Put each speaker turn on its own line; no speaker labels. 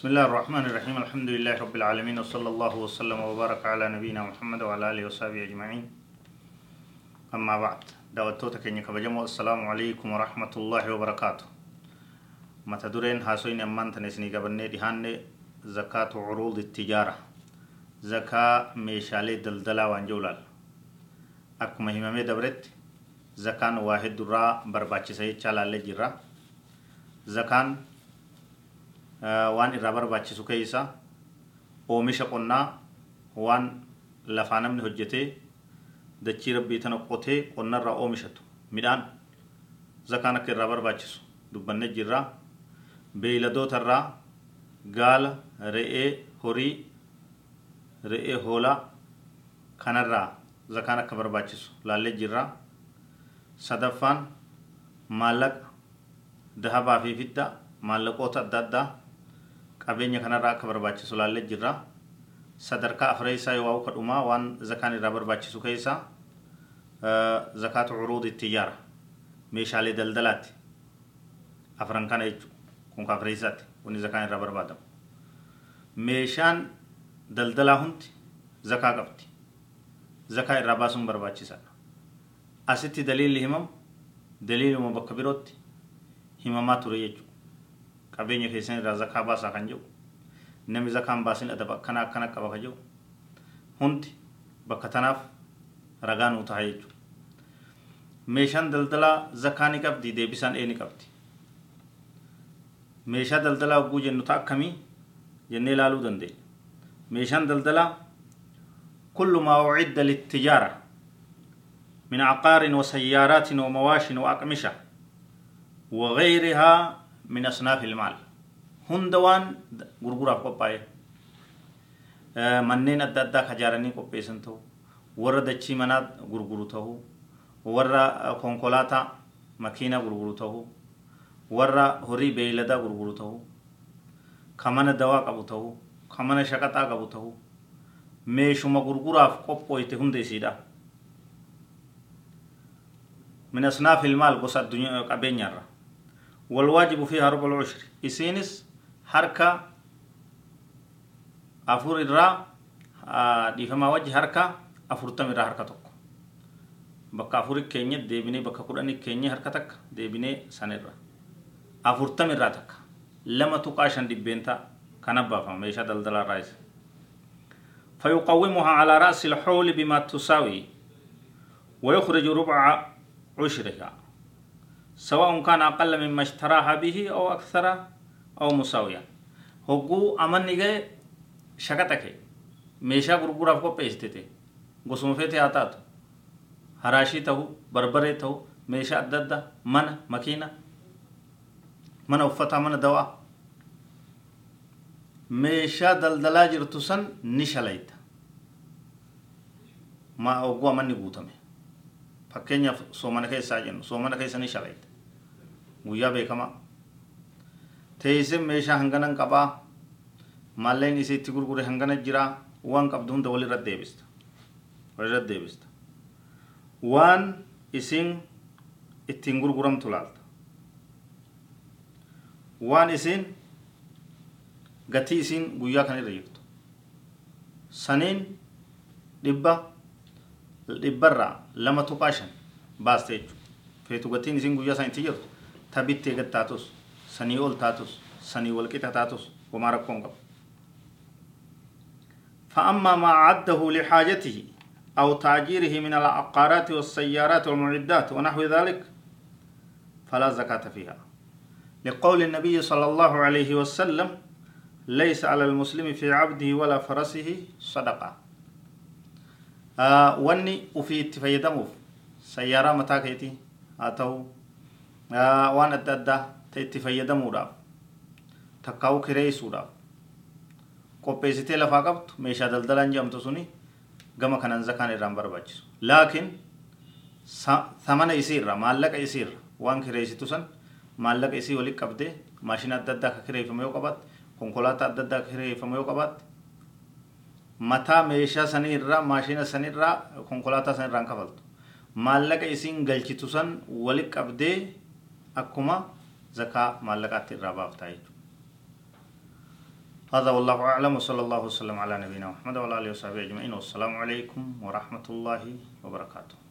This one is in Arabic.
بسم الله الرحمن الرحيم الحمد لله رب العالمين وصلى الله وسلم وبارك على نبينا محمد وعلى آله وصحبه أجمعين أما بعد دعوتوتا كيني كبجمو السلام عليكم ورحمة الله وبركاته متى درين هاسوين أمان تنسني قبلني دهاني زكاة عروض التجارة زكاة ميشالي دلدلا وانجولال أكما همامي دبرت زكاة واحد درا برباچي سيد چالالي جرا زكاة waan irraa barbaachisu keessa oomisha qonnaa waan lafaa namni hojjetee dachii rabbii tana qotee qonnarraa oomishatu midhaan zakaan akka irraa barbaachisu dubbanne jirra beeyladootarraa gaala re'ee horii re'ee hoolaa kanarraa zakaan akka barbaachisu laallee jirra sadaffaan maallaqa dahabaa fi fidda maallaqoota adda addaa qabeenya kanarraa akka barbaachisu laallee jirra sadarkaa afreessaa yoo waa'u kadhumaa waan zakaan irraa barbaachisu keessa zakaatu curuudi tiyyaara meeshaalee daldalaatti afran kana jechuudha kun ka afreessaatti wanni zakaan irraa barbaadamu meeshaan daldalaa hundi zakaa qabdi zakaa irraa baasuun barbaachisaadha asitti daliilli himamu daliiluma bakka birootti himamaa ture jechuudha qabeenya keessan irraa zakaa baasaa kan jedhu namni zakaan baasin adaba akkana akkana qaba ka jedhu hundi bakka tanaaf ragaa nuu ta'a jechuudha. Meeshaan daldalaa zakaa ni qabdi deebisaan ee ni qabdi. Meeshaa daldalaa hogguu jennu ta'a akkamii jennee ilaaluu dandeenya. Meeshaan daldalaa kullu maa ucidda littijaara min caqaarin wa sayyaaraatin wa mawaashin wa aqmisha wa gayrihaa من أصناف المال هندوان غرغرة قبائي manneen adda addaa kajaaranii qopheessan ta'u warra dachii manaa gurguru ta'u warra konkolaataa makiinaa gurguru ta'u warra horii beeyladaa gurguru ta'u ka mana dawaa qabu ta'u ka mana shaqaxaa qabu ta'u meeshuma gurguraaf qophooyte hunda isiidha min asnaafi ilmaal gosa addunyaa qabeenyaarra والواجب فيها ربع العشر. إسينس حركة أفور الرا دي فما وجه حركة أفور تم الرا حركة تك بكا أفور كينيا ديبني بكا قرآن كينيا حركة تك ديبني سنرا أفور تم الرا تك. لما تقاشن دي بنتا كنبا فما ميشا دلدل الرئيس فيقومها على رأس الحول بما تساوي. ويخرج ربع عشرها. سواء كان أقل مما اشتراها به أو أكثر أو مساويا هو أمن نيجي شكتك ميشا غرغورا فوق بيستي غسوم فيتي آتات. هراشي تهو بربري تهو ميشا أدد من مكينة من أفتا من دواء ميشا دلدلا جرتسن نشليت ما أوغو أمن نيغوتمي fakkeenyaaf soomana keessaa jennu soomana keessa ni shalayta guyyaa beekamaa teessee meeshaa hanganan qabaa maalleen isii itti gurgure hangana jiraa waan qabdu hunda walirra deebista walirra deebista waan isin ittiin gurguramtu laalta waan isin gatii isin guyyaa kan irra jirtu saniin dhibba dhibbarraa lama tuqaa shan baaste jechuudha feetu gatiin isin guyyaa san itti jirtu tabittee gad taatus sanii ol taatus sanii qixa taatus homaa فأما ما عده لحاجته أو تأجيره من العقارات والسيارات والمعدات ونحو ذلك فلا زكاة فيها. لقول النبي صلى الله عليه وسلم ليس على المسلم في عبده ولا فرسه صدقة. آه واني وفي تفيدموف سيارة متى كيتي أتو آه وان أدى تتفيدمو تكاو كريسو qopheessitee lafaa qabtu meeshaa daldalaan jedhamtu suni gama kanan zakaan irraan barbaachisu laakiin samana isiirra maallaqa isiirra waan kireessitu san maallaqa isii walitti qabdee maashina adda addaa akka kireeffamu yoo qabaatte konkolaataa adda addaa akka kireeffamu yoo qabaatte mataa meeshaa sanirraa maashina sanirraa konkolaataa sanirraan kafaltu maallaqa isiin galchitu san walitti qabdee akkuma zakaa maallaqaatti irraa baaftaa jechuudha. هذا والله أعلم وصلى الله وسلم على نبينا محمد وعلى آله وصحبه أجمعين والسلام عليكم ورحمة الله وبركاته